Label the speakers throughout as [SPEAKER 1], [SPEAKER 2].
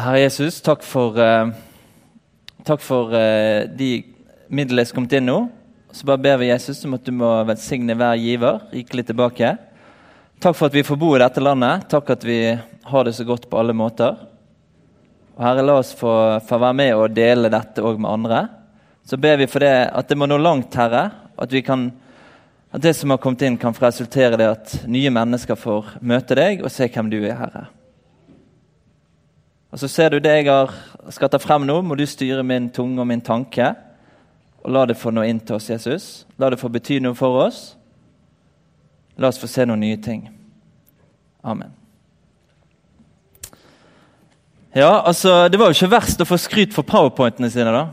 [SPEAKER 1] Herre Jesus, takk for, uh, takk for uh, de midlene som kommet inn nå. Så bare ber vi Jesus om at du må velsigne hver giver rikelig tilbake. Takk for at vi får bo i dette landet. Takk at vi har det så godt på alle måter. Og Herre, la oss få, få være med og dele dette òg med andre. Så ber vi for det at det må nå langt, Herre. At, kan, at det som har kommet inn, kan få resultere i at nye mennesker får møte deg og se hvem du er, Herre. Og Så ser du det jeg har, skal ta frem nå, må du styre min tunge og min tanke. Og la det få noe inn til oss, Jesus. La det få bety noe for oss. La oss få se noen nye ting. Amen. Ja, altså, Det var jo ikke verst å få skryt for powerpointene sine, da.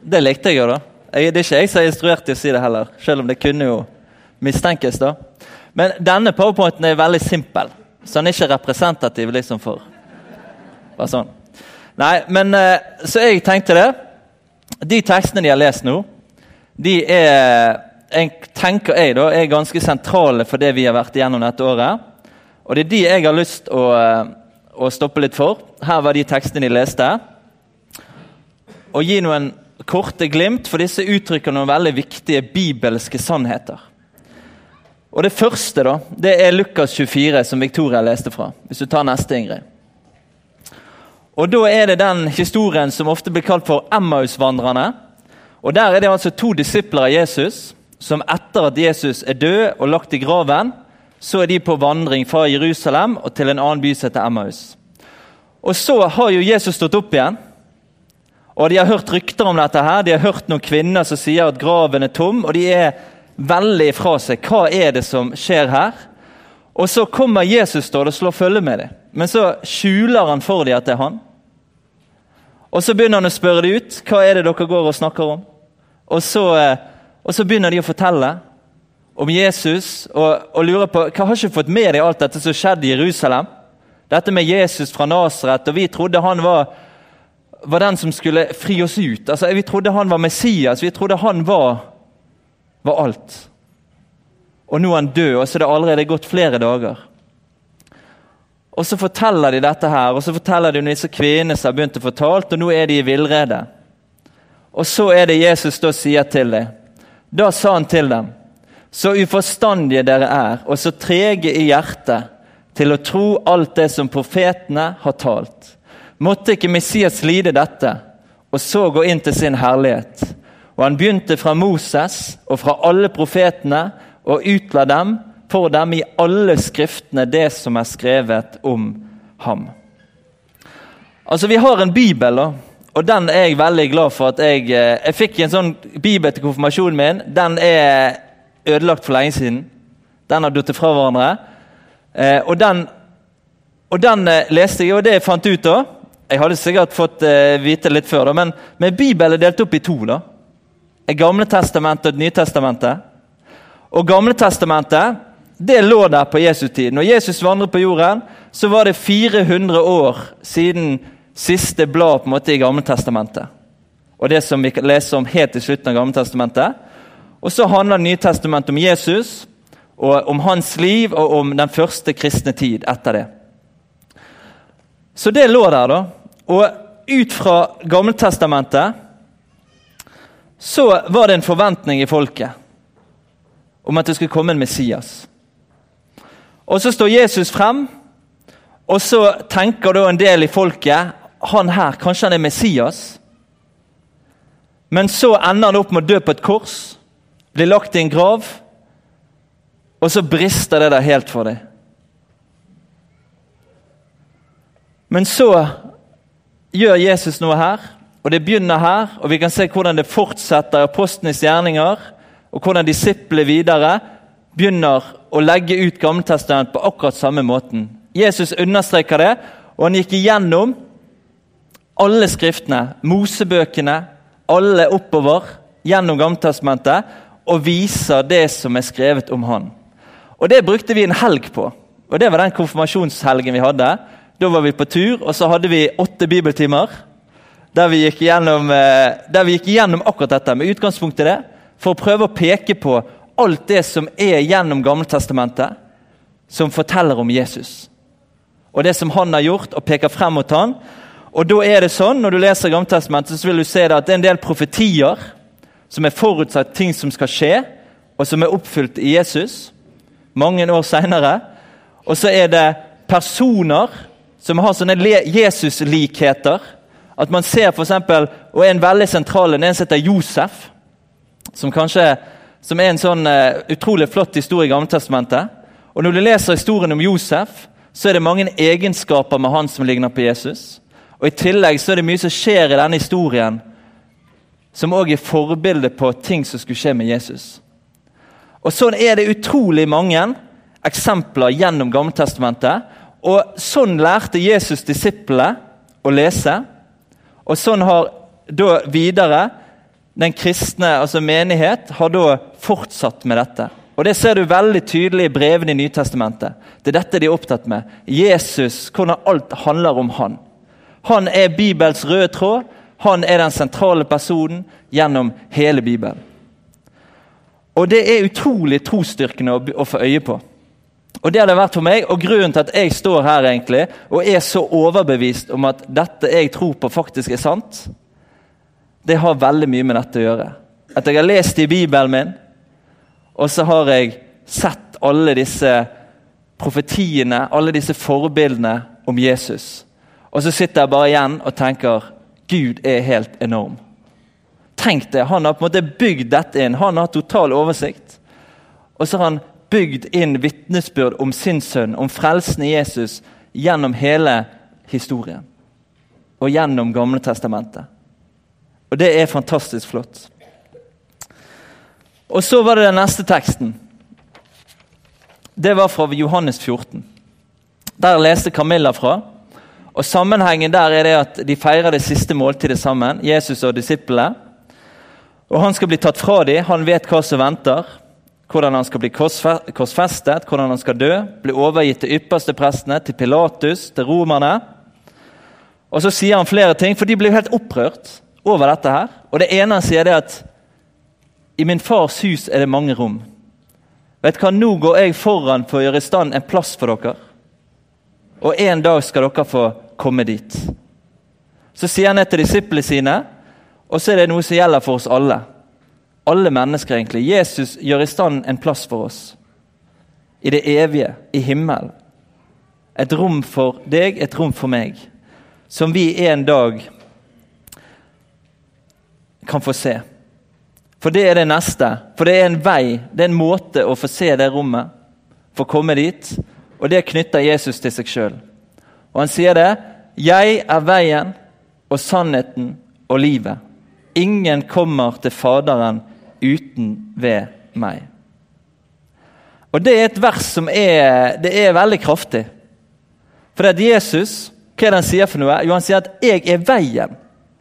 [SPEAKER 1] Det likte jeg jo, da. Jeg, det er ikke jeg som er instruert til å si det heller, selv om det kunne jo mistenkes. da. Men denne powerpointen er veldig simpel, så den er ikke representativ liksom for bare sånn. Nei, men eh, Så jeg tenkte det. De tekstene de har lest nå, de er jeg tenker jeg da, er ganske sentrale for det vi har vært igjennom dette året. Og det er de jeg har lyst å, eh, å stoppe litt for. Her var de tekstene de leste. Og gi noen korte glimt, for disse uttrykker noen veldig viktige bibelske sannheter. Og Det første da, det er Lukas 24, som Victoria leste fra. Hvis du tar neste, Ingrid. Og Da er det den historien som ofte blir kalt for Emmaus-vandrerne. Og Der er det altså to disipler av Jesus som etter at Jesus er død og lagt i graven, så er de på vandring fra Jerusalem og til en annen by som heter Emmaus. Og Så har jo Jesus stått opp igjen, og de har hørt rykter om dette. her. De har hørt noen kvinner som sier at graven er tom, og de er veldig fra seg. Hva er det som skjer her? Og Så kommer Jesus står og slår følge med dem. Men så skjuler han for dem at det er han. Og Så begynner han å spørre dem ut. Hva er det dere går og snakker om? Og så, eh, og så begynner de å fortelle om Jesus og, og lurer på hva har ikke fått med deg alt dette som skjedde i Jerusalem. Dette med Jesus fra Nasaret, og vi trodde han var, var den som skulle fri oss ut. Altså, Vi trodde han var Messias, vi trodde han var, var alt. Og nå er han død, og så er det allerede gått flere dager. Og Så forteller de dette her, og så forteller de om disse kvinnene som har begynt å fortale, og nå er de i villrede. Og så er det Jesus da sier til dem. Da sa han til dem.: Så uforstandige dere er, og så trege i hjertet til å tro alt det som profetene har talt. Måtte ikke Messias lide dette, og så gå inn til sin herlighet. Og han begynte fra Moses og fra alle profetene og utla dem for dem i alle skriftene det som er skrevet om ham. Altså, Vi har en bibel, og den er jeg veldig glad for at jeg eh, Jeg fikk en sånn bibel til konfirmasjonen min. Den er ødelagt for lenge siden. Den har datt fra hverandre. Eh, og den, og den eh, leste jeg, og det jeg fant ut da Jeg hadde sikkert fått vite litt før, da, men, men Bibelen er delt opp i to. da. Gamle testamentet og Nytestamentet. Og Gamletestamentet det lå der på Jesus tid. Når Jesus vandret på jorden, så var det 400 år siden siste blad på en måte i Gammeltestamentet. Og det som vi leser om helt til slutten av Gammeltestamentet. Og så handler Nytestamentet om Jesus, og om hans liv og om den første kristne tid etter det. Så det lå der, da. Og ut fra Gammeltestamentet så var det en forventning i folket om at det skulle komme en Messias. Og Så står Jesus frem, og så tenker da en del i folket han her, kanskje han er Messias. Men så ender han opp med å dø på et kors, blir lagt i en grav, og så brister det der helt for dem. Men så gjør Jesus noe her, og det begynner her. Og vi kan se hvordan det fortsetter i apostlenes gjerninger, og hvordan disiplene videre begynner å legge ut Gammeltestamentet på akkurat samme måten. Jesus understreker det, og han gikk igjennom alle skriftene, Mosebøkene, alle oppover gjennom Gammeltestamentet, og viser det som er skrevet om han. Og Det brukte vi en helg på. og Det var den konfirmasjonshelgen vi hadde. Da var vi på tur, og så hadde vi åtte bibeltimer der vi gikk igjennom, eh, der vi gikk igjennom akkurat dette, med utgangspunkt i det, for å prøve å peke på alt det som er gjennom Gammeltestamentet, som forteller om Jesus. Og det som han har gjort, og peker frem mot han. Og da er det sånn, Når du leser Gammeltestamentet, så vil du se at det er en del profetier som er forutsatt ting som skal skje, og som er oppfylt i Jesus mange år seinere. Og så er det personer som har sånne Jesus-likheter. At man ser eksempel, og En veldig sentral en som heter Josef. Som kanskje som er en sånn uh, utrolig flott historie i Gammeltestamentet. Og Når du leser historien om Josef, så er det mange egenskaper med han som ligner på Jesus. Og I tillegg så er det mye som skjer i denne historien som òg er forbilde på ting som skulle skje med Jesus. Og Sånn er det utrolig mange eksempler gjennom Gammeltestamentet. Og Sånn lærte Jesus disiplene å lese. Og sånn har da videre den kristne altså menighet har da fortsatt med dette. Og Det ser du veldig tydelig i brevene i Nytestamentet. Det er dette de er opptatt med. Jesus, hvordan alt handler om han. Han er Bibels røde tråd. Han er den sentrale personen gjennom hele Bibelen. Og Det er utrolig trosstyrkende å, å få øye på. Og det har det vært for meg, og Grunnen til at jeg står her egentlig, og er så overbevist om at dette jeg tror på, faktisk er sant, det har veldig mye med dette å gjøre. At jeg har lest i Bibelen min, og så har jeg sett alle disse profetiene, alle disse forbildene om Jesus. Og så sitter jeg bare igjen og tenker Gud er helt enorm. Tenk det, Han har på en måte bygd dette inn. Han har total oversikt. Og så har han bygd inn vitnesbyrd om sin sønn, om frelsen i Jesus, gjennom hele historien. Og gjennom Gamle testamentet. Og det er fantastisk flott. Og så var det den neste teksten. Det var fra Johannes 14. Der leste Camilla fra. Og Sammenhengen der er det at de feirer det siste måltidet sammen, Jesus og disiplene. Og Han skal bli tatt fra dem, han vet hva som venter. Hvordan han skal bli korsfestet, hvordan han skal dø. Bli overgitt til ypperste prestene, til Pilatus, til romerne. Og Så sier han flere ting, for de blir helt opprørt over dette. her. Og Det ene han sier, er at i min fars hus er det mange rom. Vet hva, Nå går jeg foran for å gjøre i stand en plass for dere. Og en dag skal dere få komme dit. Så sier han det til disiplene sine, og så er det noe som gjelder for oss alle. Alle mennesker, egentlig. Jesus gjør i stand en plass for oss. I det evige, i himmelen. Et rom for deg, et rom for meg. Som vi en dag kan få se. For det er det neste. For det er en vei, det er en måte å få se det rommet, få komme dit. Og det knytter Jesus til seg sjøl. Og han sier det. 'Jeg er veien og sannheten og livet'. Ingen kommer til Faderen uten ved meg. Og Det er et vers som er, er veldig kraftig. For det at Jesus, hva er det han sier for noe? Jo, Han sier at 'jeg er veien'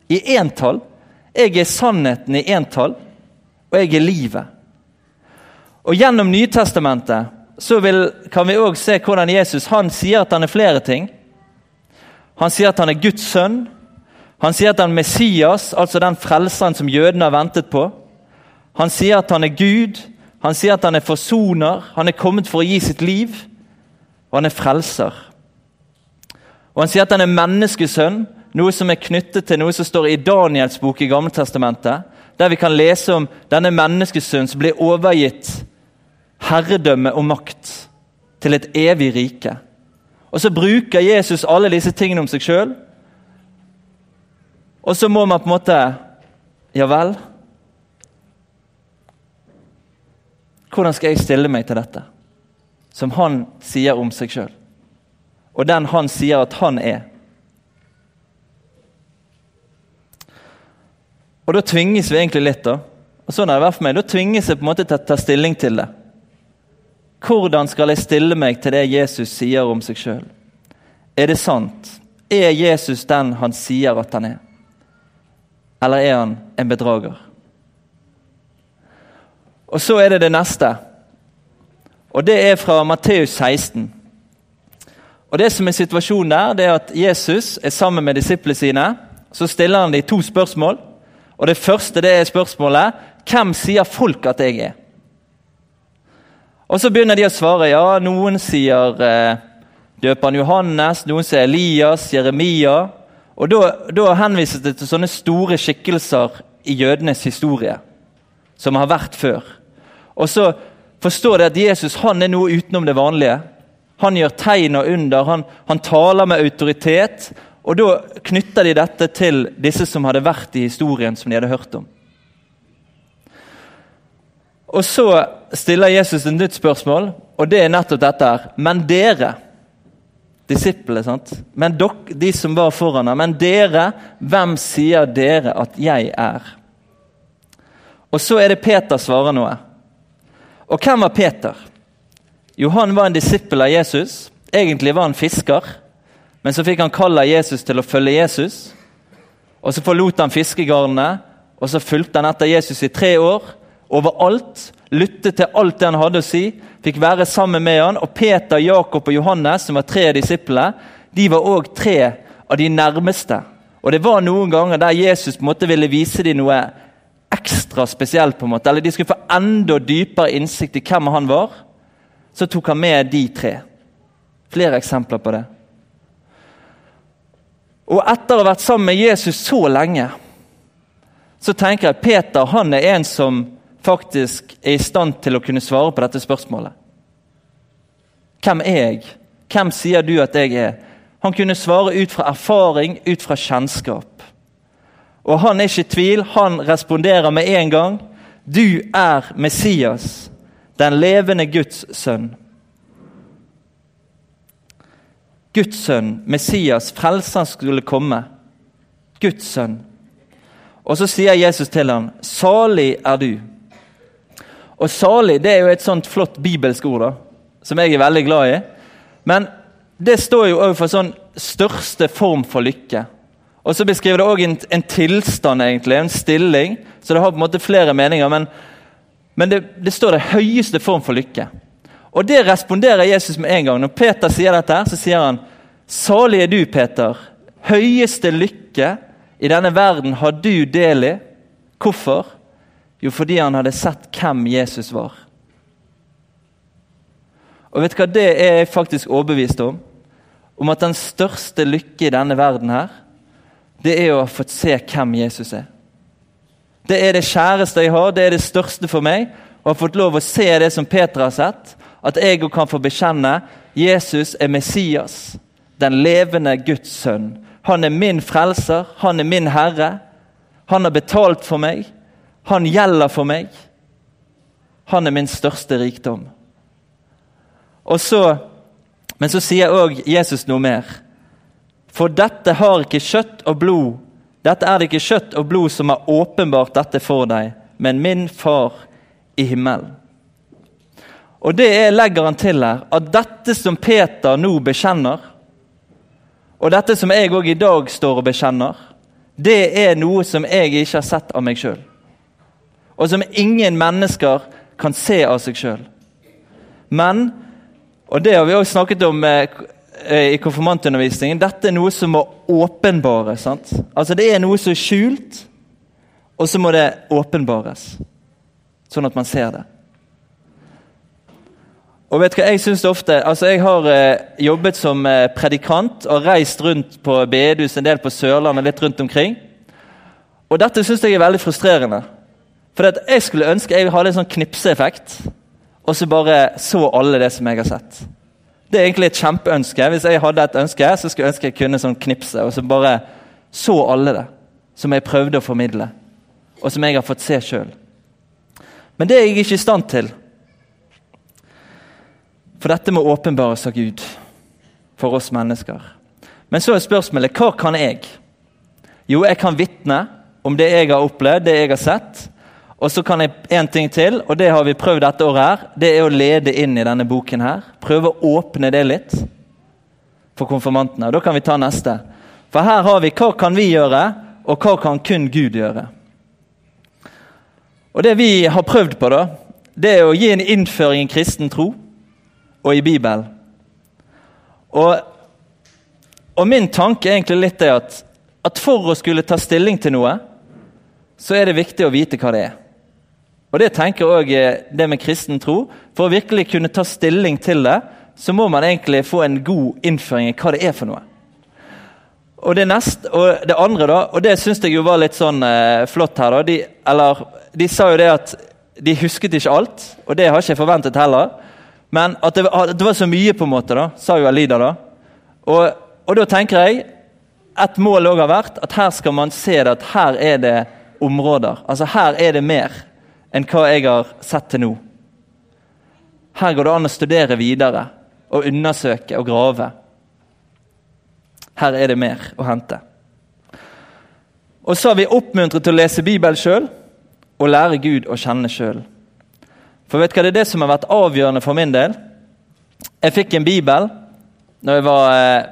[SPEAKER 1] i entall. Jeg er sannheten i entall, og jeg er livet. Og Gjennom Nytestamentet så vil, kan vi òg se hvordan Jesus han sier at han er flere ting. Han sier at han er Guds sønn. Han sier at han er Messias, altså den frelseren som jødene har ventet på. Han sier at han er Gud. Han sier at han er forsoner. Han er kommet for å gi sitt liv. Og han er frelser. Og Han sier at han er menneskesønn, noe som er knyttet til noe som står i Daniels bok i Gammeltestamentet, der vi kan lese om denne menneskesønnen som blir overgitt herredømme og makt til et evig rike. Og så bruker Jesus alle disse tingene om seg sjøl. Og så må man på en måte Ja vel? Hvordan skal jeg stille meg til dette? Som han sier om seg sjøl. Og den han sier at han er. Og da tvinges vi egentlig litt, da. Og sånn er det vært for meg. Da tvinges jeg på en måte til å ta stilling til det. Hvordan skal jeg stille meg til det Jesus sier om seg sjøl? Er det sant? Er Jesus den han sier at han er? Eller er han en bedrager? Og så er det det neste. Og det er fra Matteus 16. Og Det som er situasjonen der, det er at Jesus er sammen med disiplene sine. Så stiller han dem to spørsmål. Og Det første det er spørsmålet hvem sier folk at jeg er? Og Så begynner de å svare. Ja, noen sier eh, døperen Johannes, noen sier Elias, Jeremia. Og Da, da henvises det til sånne store skikkelser i jødenes historie, som har vært før. Og så forstår de at Jesus han er noe utenom det vanlige. Han gjør tegn og under, han, han taler med autoritet. Og Da knytter de dette til disse som hadde vært i historien som de hadde hørt om. Og Så stiller Jesus et nytt spørsmål, og det er nettopp dette her. Men dere, disiplene, sant? Men dok, de som var foran ham, men dere, hvem sier dere at jeg er? Og så er det Peter svarer noe. Og hvem var Peter? Jo, han var en disippel av Jesus. Egentlig var han fisker, men så fikk han kall av Jesus til å følge Jesus. Og Så forlot han fiskegarnene, og så fulgte han etter Jesus i tre år overalt, lyttet til alt det han hadde å si, fikk være sammen med han, Og Peter, Jakob og Johannes, som var tre disiplene, de var òg tre av de nærmeste. Og Det var noen ganger der Jesus på en måte ville vise dem noe ekstra spesielt. på en måte, Eller de skulle få enda dypere innsikt i hvem han var. Så tok han med de tre. Flere eksempler på det. Og etter å ha vært sammen med Jesus så lenge, så tenker jeg at Peter han er en som faktisk er i stand til å kunne svare på dette spørsmålet. Hvem er jeg? Hvem sier du at jeg er? Han kunne svare ut fra erfaring, ut fra kjennskap. Og han er ikke i tvil. Han responderer med en gang. Du er Messias, den levende Guds sønn. Guds sønn, Messias, frelseren skulle komme. Guds sønn. Og så sier Jesus til ham, 'Salig er du'. Og salig det er jo et sånt flott bibelsk ord da, som jeg er veldig glad i. Men det står jo òg for sånn største form for lykke. Og så beskriver det òg en, en, tilstand, egentlig, en stilling. Så det har på en måte flere meninger. Men, men det, det, står det høyeste form for lykke. Og det responderer Jesus med en gang. Når Peter sier dette, her, så sier han Salig er du, Peter. Høyeste lykke i denne verden har du del i. Hvorfor? Jo, fordi han hadde sett hvem Jesus var. Og vet du hva det er jeg faktisk overbevist om? Om at den største lykke i denne verden her, det er å ha fått se hvem Jesus er. Det er det kjæreste jeg har, det er det største for meg. Å ha fått lov å se det som Peter har sett. At jeg kan få bekjenne Jesus er Messias, den levende Guds sønn. Han er min frelser, han er min herre. Han har betalt for meg. Han gjelder for meg. Han er min største rikdom. Og så, Men så sier òg Jesus noe mer. For dette har ikke kjøtt og blod Dette er det ikke kjøtt og blod som har åpenbart dette for deg, men min far i himmelen. Og det er, legger han til her, at dette som Peter nå bekjenner, og dette som jeg òg i dag står og bekjenner, det er noe som jeg ikke har sett av meg sjøl og som ingen mennesker kan se av seg sjøl. Men, og det har vi også snakket om eh, i konfirmantundervisningen, dette er noe som må åpenbares. Altså Det er noe som er skjult, og så må det åpenbares. Sånn at man ser det. Og vet du hva, Jeg synes det ofte, altså jeg har eh, jobbet som eh, predikant og reist rundt på bedehus, en del på Sørlandet, litt rundt omkring. Og Dette syns jeg er veldig frustrerende. For jeg skulle ønske jeg hadde en sånn knipseeffekt, og så bare så alle det som jeg har sett. Det er egentlig et kjempeønske. Hvis jeg hadde et ønske, så skulle jeg ønske jeg kunne sånn knipse, og så bare så alle det som jeg prøvde å formidle, og som jeg har fått se sjøl. Men det er jeg ikke i stand til. For dette må åpenbares av Gud for oss mennesker. Men så er spørsmålet hva kan jeg? Jo, jeg kan vitne om det jeg har opplevd, det jeg har sett. Og så kan jeg en ting til, og det har vi prøvd dette året. her, Det er å lede inn i denne boken. her. Prøve å åpne det litt for konfirmantene. Og Da kan vi ta neste. For her har vi hva kan vi gjøre, og hva kan kun Gud gjøre. Og Det vi har prøvd på, da, det er å gi en innføring i kristen tro og i Bibelen. Og, og min tanke er egentlig litt det at, at for å skulle ta stilling til noe, så er det viktig å vite hva det er. Og Det tenker også det med kristen tro. For å virkelig kunne ta stilling til det, så må man egentlig få en god innføring i hva det er for noe. Og det neste, og det andre, da, og det syns jeg jo var litt sånn eh, flott her. da, de, eller, de sa jo det at de husket ikke alt, og det har ikke jeg forventet heller. Men at det, at det var så mye, på en måte, da, sa jo Alida. da. Og, og da tenker jeg et mål også har vært at her skal man se det at her er det områder. Altså Her er det mer enn hva jeg har sett til nå. Her går det an å studere videre og undersøke og grave. Her er det mer å hente. Og så har vi oppmuntret til å lese Bibelen sjøl og lære Gud å kjenne sjøl. For vet du hva, det er det som har vært avgjørende for min del. Jeg fikk en bibel når jeg var eh,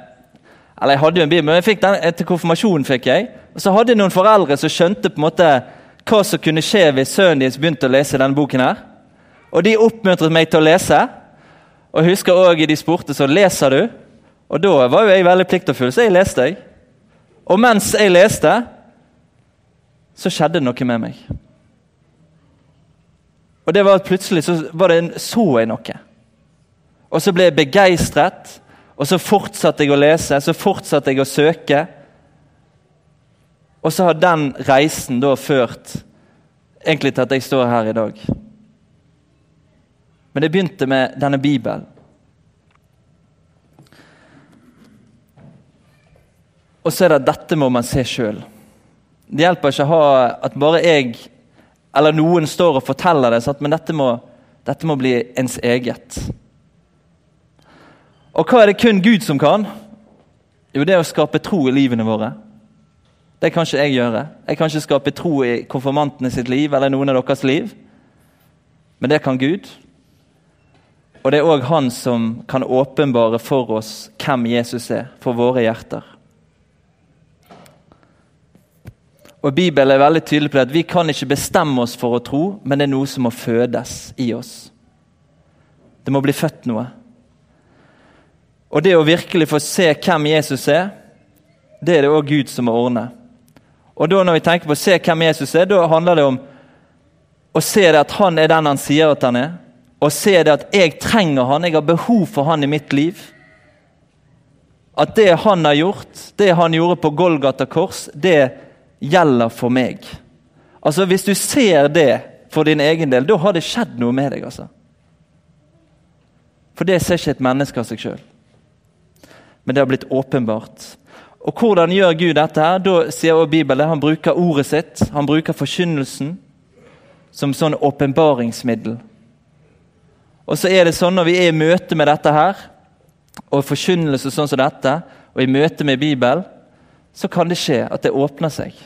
[SPEAKER 1] Eller jeg hadde jo en bibel, men jeg fikk den etter konfirmasjonen. fikk jeg. Og så hadde jeg noen foreldre som skjønte på en måte hva som kunne skje hvis sønnen deres begynte å lese denne boken. her. Og de oppmuntret meg til å lese. Og jeg husker også de spurte så leser du. Og da var jo jeg veldig pliktoppfull, så jeg leste. jeg. Og mens jeg leste, så skjedde det noe med meg. Og det var at Plutselig så, var det, så jeg noe. Og så ble jeg begeistret. Og så fortsatte jeg å lese, så fortsatte jeg å søke. Og så har den reisen da ført egentlig til at jeg står her i dag. Men det begynte med denne Bibelen. Og så er det at dette må man se sjøl. Det hjelper ikke å ha at bare jeg eller noen står og forteller det, men dette må, dette må bli ens eget. Og hva er det kun Gud som kan? Jo, det er å skape tro i livene våre. Det kan ikke jeg gjøre. Jeg kan ikke skape tro i konfirmantene sitt liv eller noen av deres liv. Men det kan Gud. Og det er òg Han som kan åpenbare for oss hvem Jesus er, for våre hjerter. Og Bibelen er veldig tydelig på det at vi kan ikke bestemme oss for å tro, men det er noe som må fødes i oss. Det må bli født noe. Og det å virkelig få se hvem Jesus er, det er det òg Gud som må ordne. Og da Når vi tenker på å se hvem Jesus er, da handler det om å se det at han er den han sier at han er. Å se det at jeg trenger han, jeg har behov for han i mitt liv. At det han har gjort, det han gjorde på Golgata kors, det gjelder for meg. Altså Hvis du ser det for din egen del, da har det skjedd noe med deg. altså. For det ser ikke et menneske av seg sjøl. Men det har blitt åpenbart. Og Hvordan gjør Gud dette? her? Da sier også Bibelen Han bruker ordet sitt, han bruker forkynnelsen som sånn åpenbaringsmiddel. Og så er det sånn Når vi er i møte med dette her, og forkynnelse sånn som dette, og i møte med Bibelen, så kan det skje at det åpner seg.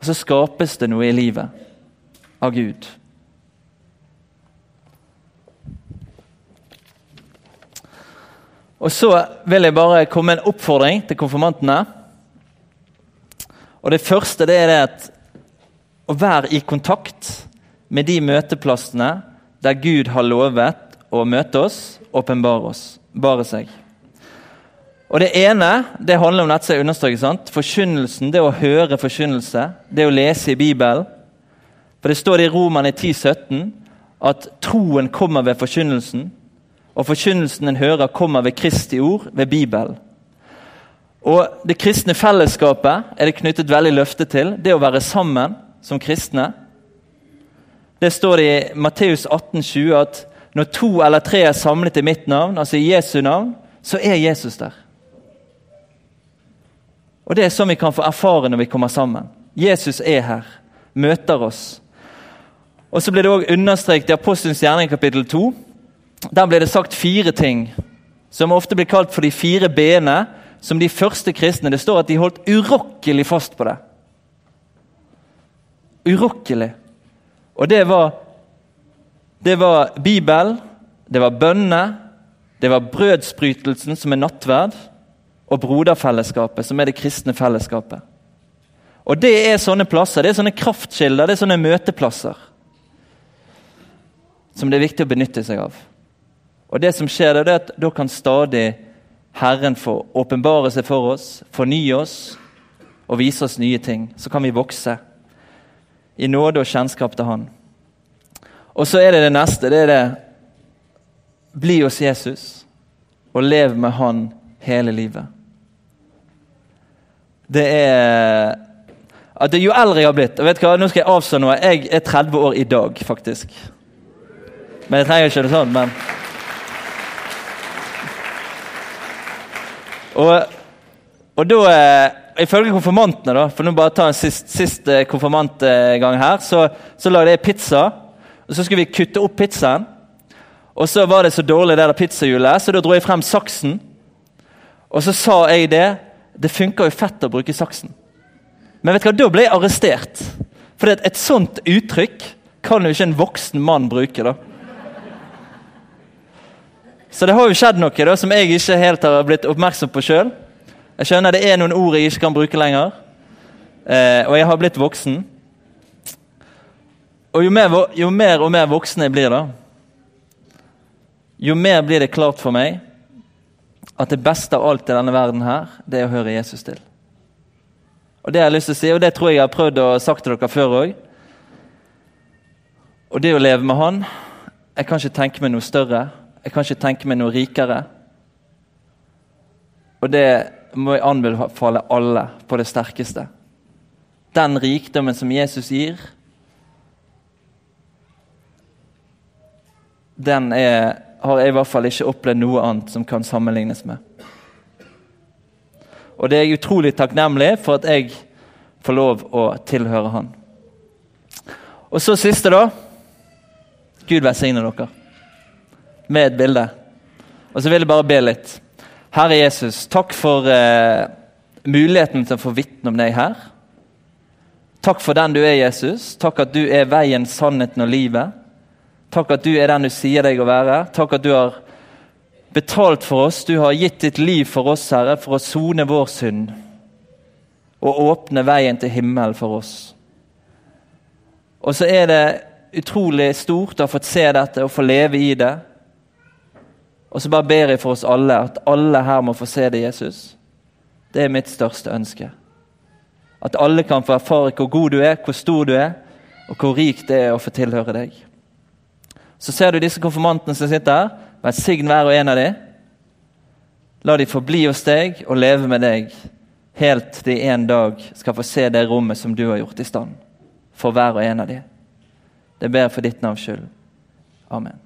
[SPEAKER 1] Og så skapes det noe i livet av Gud. Og Så vil jeg bare komme med en oppfordring til konfirmantene. Og Det første det er det at å være i kontakt med de møteplassene der Gud har lovet å møte oss, åpenbare oss, bare seg. Og Det ene det handler om dette som jeg understreker. Forkynnelsen, det å høre forkynnelse, det å lese i Bibelen. For Det står det i Romane 10,17 at troen kommer ved forkynnelsen. Og forkynnelsen en hører, kommer ved Kristi ord, ved Bibelen. Og Det kristne fellesskapet er det knyttet veldig løfte til. Det å være sammen som kristne. Det står det i Matteus 18,20 at når to eller tre er samlet i mitt navn, altså i Jesu navn, så er Jesus der. Og Det er sånn vi kan få erfare når vi kommer sammen. Jesus er her, møter oss. Og Så blir det også understreket i Apostelens gjerning kapittel 2. Der blir det sagt fire ting som ofte blir kalt for de fire b-ene, som de første kristne. Det står at de holdt urokkelig fast på det. Urokkelig. Og det var, det var Bibel, det var bønne, det var brødsbrytelsen, som er nattverd, og broderfellesskapet, som er det kristne fellesskapet. Og Det er sånne plasser, det er sånne kraftkilder, det er sånne møteplasser som det er viktig å benytte seg av. Og det som skjer det er at Da kan stadig Herren få åpenbare seg for oss, fornye oss og vise oss nye ting. Så kan vi vokse i nåde og kjennskap til Han. Og så er det det neste. det er det Bli hos Jesus og lev med Han hele livet. Det er at jo eldre jeg har blitt og vet hva, Nå skal jeg avslå noe. Jeg er 30 år i dag, faktisk. Men jeg trenger ikke det sånn, men Og, og da eh, Ifølge konfirmantene, da, for nå bare ta en sist, sist eh, konfirmantgang her, så, så lagde jeg pizza. og Så skulle vi kutte opp pizzaen. Og så var det så dårlig det der pizzahjulet, så da dro jeg frem saksen. Og så sa jeg det. Det funker jo fett å bruke saksen. Men vet du hva, da ble jeg arrestert. For et, sånt uttrykk kan jo ikke en voksen mann bruke. da. Så det har jo skjedd noe da, som jeg ikke helt har blitt oppmerksom på sjøl. Jeg skjønner det er noen ord jeg ikke kan bruke lenger. Eh, og jeg har blitt voksen. Og jo mer, jo mer, og mer voksen jeg blir, da, jo mer blir det klart for meg at det beste av alt i denne verden her, det er å høre Jesus til. Og det har jeg lyst til å si, og det tror jeg jeg har prøvd å sagt til dere før òg. Og det å leve med Han Jeg kan ikke tenke meg noe større jeg kan ikke tenke meg noe rikere. Og det må jeg anbefale alle på det sterkeste. Den rikdommen som Jesus gir, den er, har jeg i hvert fall ikke opplevd noe annet som kan sammenlignes med. Og det er jeg utrolig takknemlig for at jeg får lov å tilhøre Han. Og så siste, da. Gud velsigne dere med et bilde. Og så vil jeg bare be litt. Herre Jesus, takk for eh, muligheten til å få vitne om deg her. Takk for den du er, Jesus. Takk at du er veien, sannheten og livet. Takk at du er den du sier deg å være. Takk at du har betalt for oss. Du har gitt ditt liv for oss, Herre, for å sone vår synd og åpne veien til himmelen for oss. Og så er det utrolig stort å ha fått se dette og få leve i det. Og så bare ber jeg for oss alle at alle her må få se det, Jesus. Det er mitt største ønske. At alle kan få erfare hvor god du er, hvor stor du er, og hvor rikt det er å få tilhøre deg. Så ser du disse konfirmantene som sitter her. Velsign hver og en av dem. La de forbli hos deg og leve med deg helt de en dag skal få se det rommet som du har gjort i stand for hver og en av dem. Det ber jeg for ditt navns skyld. Amen.